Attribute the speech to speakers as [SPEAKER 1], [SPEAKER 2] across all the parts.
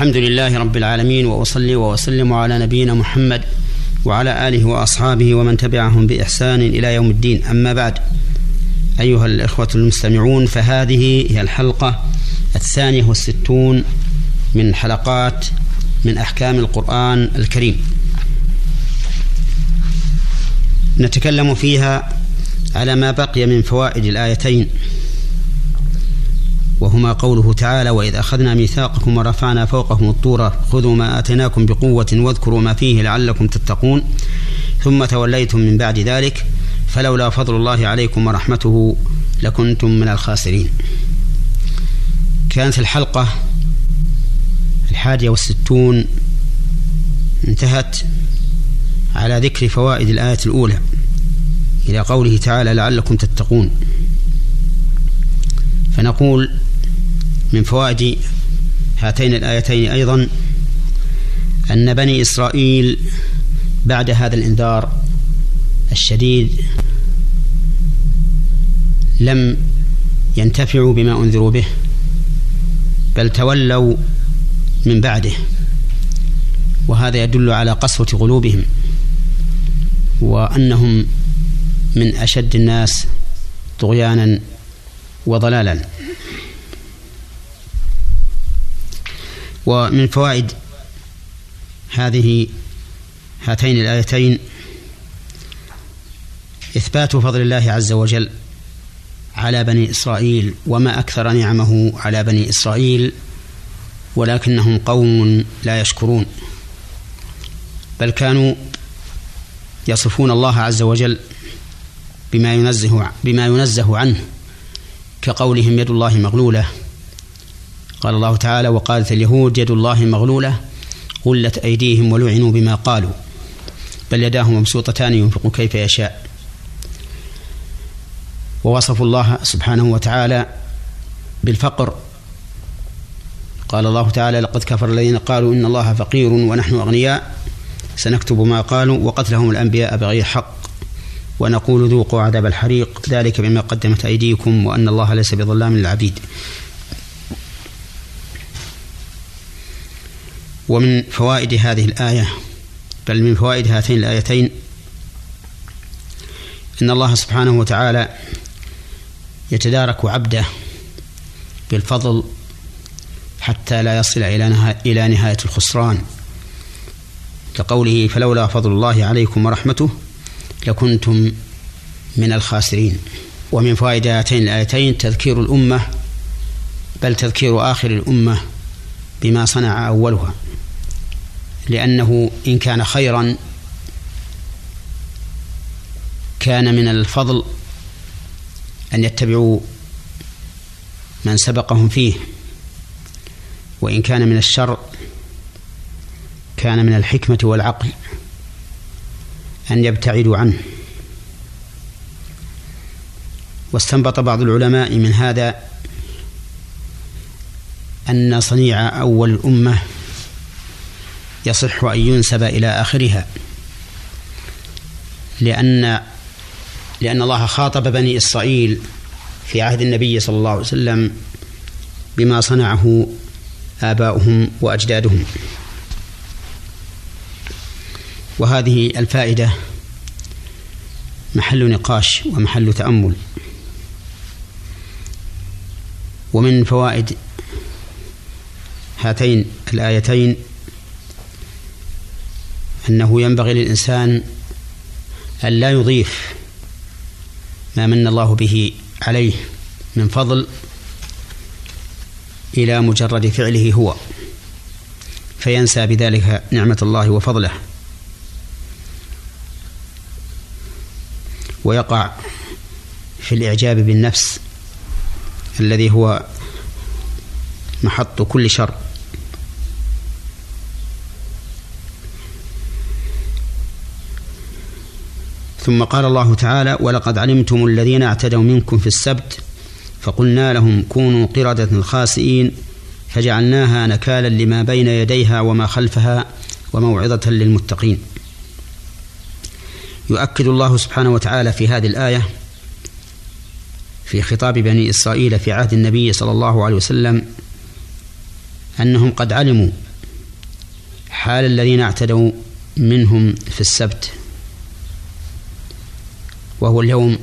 [SPEAKER 1] الحمد لله رب العالمين وأصلي وأسلم على نبينا محمد وعلى آله وأصحابه ومن تبعهم بإحسان إلى يوم الدين. أما بعد أيها الإخوة المستمعون فهذه هي الحلقة الثانية والستون من حلقات من أحكام القرآن الكريم. نتكلم فيها على ما بقي من فوائد الآيتين. وهما قوله تعالى وإذ أخذنا ميثاقكم ورفعنا فوقهم الطور خذوا ما آتيناكم بقوة واذكروا ما فيه لعلكم تتقون ثم توليتم من بعد ذلك فلولا فضل الله عليكم ورحمته لكنتم من الخاسرين. كانت الحلقة الحادية والستون انتهت على ذكر فوائد الآية الأولى إلى قوله تعالى لعلكم تتقون فنقول من فوائد هاتين الآيتين أيضا أن بني إسرائيل بعد هذا الإنذار الشديد لم ينتفعوا بما أنذروا به بل تولوا من بعده وهذا يدل على قسوة قلوبهم وأنهم من أشد الناس طغيانا وضلالا. ومن فوائد هذه هاتين الآيتين إثبات فضل الله عز وجل على بني إسرائيل وما أكثر نعمه على بني إسرائيل ولكنهم قوم لا يشكرون بل كانوا يصفون الله عز وجل بما ينزه بما ينزه عنه كقولهم يد الله مغلولة. قال الله تعالى وقالت اليهود يد الله مغلولة غلت أيديهم ولعنوا بما قالوا بل يداه مبسوطتان ينفق كيف يشاء. ووصفوا الله سبحانه وتعالى بالفقر. قال الله تعالى لقد كفر الذين قالوا إن الله فقير ونحن أغنياء. سنكتب ما قالوا وقتلهم الأنبياء بغير حق ونقول ذوقوا عذاب الحريق. ذلك بما قدمت أيديكم وأن الله ليس بظلام للعبيد. ومن فوائد هذه الآية بل من فوائد هاتين الآيتين أن الله سبحانه وتعالى يتدارك عبده بالفضل حتى لا يصل إلى إلى نهاية الخسران. كقوله فلولا فضل الله عليكم ورحمته لكنتم من الخاسرين ومن فوائد هاتين الآيتين تذكير الأمة بل تذكير آخر الأمة بما صنع أولها. لأنه إن كان خيرا كان من الفضل أن يتبعوا من سبقهم فيه وإن كان من الشر كان من الحكمة والعقل أن يبتعدوا عنه. واستنبط بعض العلماء من هذا أن صنيع أول الأمة يصح أن ينسب إلى آخرها. لأن لأن الله خاطب بني إسرائيل في عهد النبي صلى الله عليه وسلم بما صنعه آباؤهم وأجدادهم. وهذه الفائدة محل نقاش ومحل تأمل. ومن فوائد هاتين الآيتين أنه ينبغي للإنسان أن لا يضيف ما من الله به عليه من فضل إلى مجرد فعله هو فينسى بذلك نعمة الله وفضله. ويقع في الإعجاب بالنفس الذي هو محط كل شر. ثم قال الله تعالى ولقد علمتم الذين اعتدوا منكم في السبت فقلنا لهم كونوا قردة خاسئين فجعلناها نكالا لما بين يديها وما خلفها وموعظة للمتقين. يؤكد الله سبحانه وتعالى في هذه الآية في خطاب بني إسرائيل في عهد النبي صلى الله عليه وسلم أنهم قد علموا حال الذين اعتدوا منهم في السبت. وهو اليوم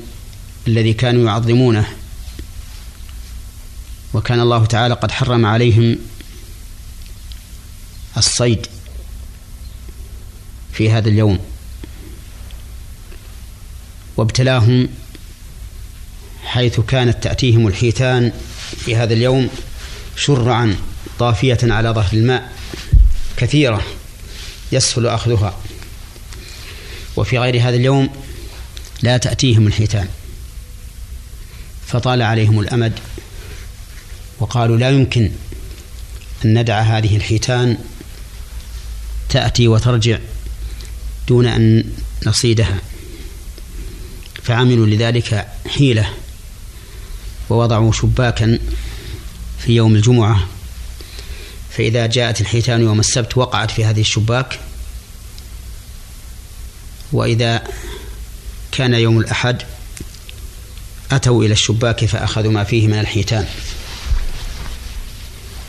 [SPEAKER 1] الذي كانوا يعظمونه. وكان الله تعالى قد حرم عليهم الصيد في هذا اليوم. وابتلاهم حيث كانت تأتيهم الحيتان في هذا اليوم شرعا طافية على ظهر الماء كثيرة يسهل أخذها. وفي غير هذا اليوم لا تأتيهم الحيتان. فطال عليهم الأمد وقالوا لا يمكن أن ندع هذه الحيتان تأتي وترجع دون أن نصيدها. فعملوا لذلك حيلة ووضعوا شباكا في يوم الجمعة. فإذا جاءت الحيتان يوم السبت وقعت في هذه الشباك وإذا كان يوم الأحد أتوا إلى الشباك فأخذوا ما فيه من الحيتان.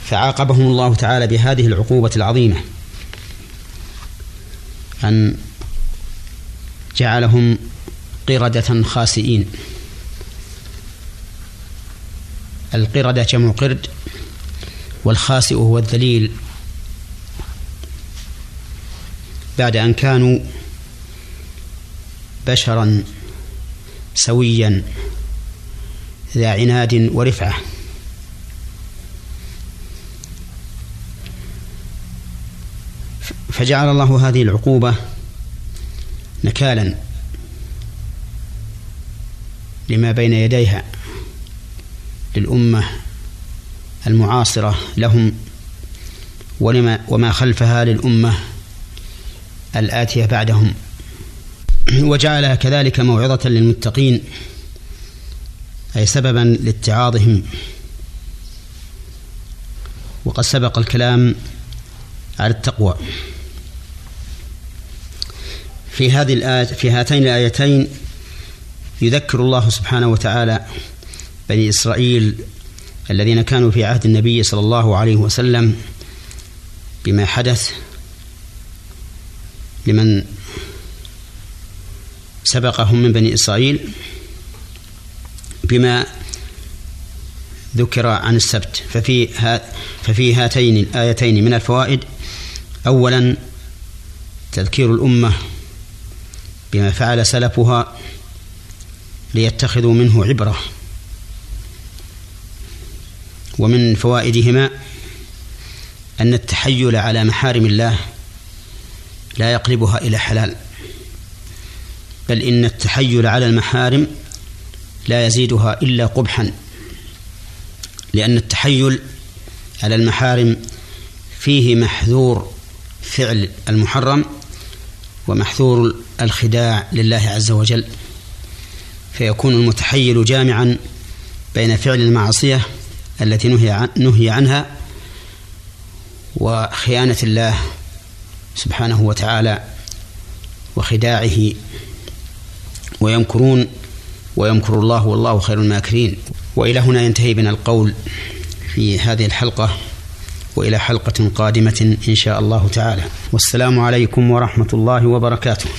[SPEAKER 1] فعاقبهم الله تعالى بهذه العقوبة العظيمة أن جعلهم قردة خاسئين. القردة جمع قرد والخاسئ هو الذليل. بعد أن كانوا بشرا سويا ذا عناد ورفعة. فجعل الله هذه العقوبة نكالا لما بين يديها للأمة المعاصرة لهم ولما وما خلفها للأمة الآتية بعدهم. وجعلها كذلك موعظة للمتقين أي سببا لاتعاظهم. وقد سبق الكلام على التقوى. في هذه الآية في هاتين الآيتين يذكر الله سبحانه وتعالى بني إسرائيل الذين كانوا في عهد النبي صلى الله عليه وسلم بما حدث لمن سبقهم من بني إسرائيل بما ذكر عن السبت. ففي ففي هاتين الآيتين من الفوائد. أولا تذكير الأمة بما فعل سلفها ليتخذوا منه عبرة. ومن فوائدهما أن التحيل على محارم الله لا يقلبها إلى حلال. بل إن التحيل على المحارم لا يزيدها إلا قبحا لأن التحيل على المحارم فيه محذور فعل المحرم ومحذور الخداع لله عز وجل فيكون المتحيل جامعا بين فعل المعصية التي نهي, نهي عنها وخيانة الله سبحانه وتعالى وخداعه ويمكرون ويمكر الله والله خير الماكرين. وإلى هنا ينتهي بنا القول في هذه الحلقة وإلى حلقة قادمة إن شاء الله تعالى. والسلام عليكم ورحمة الله وبركاته.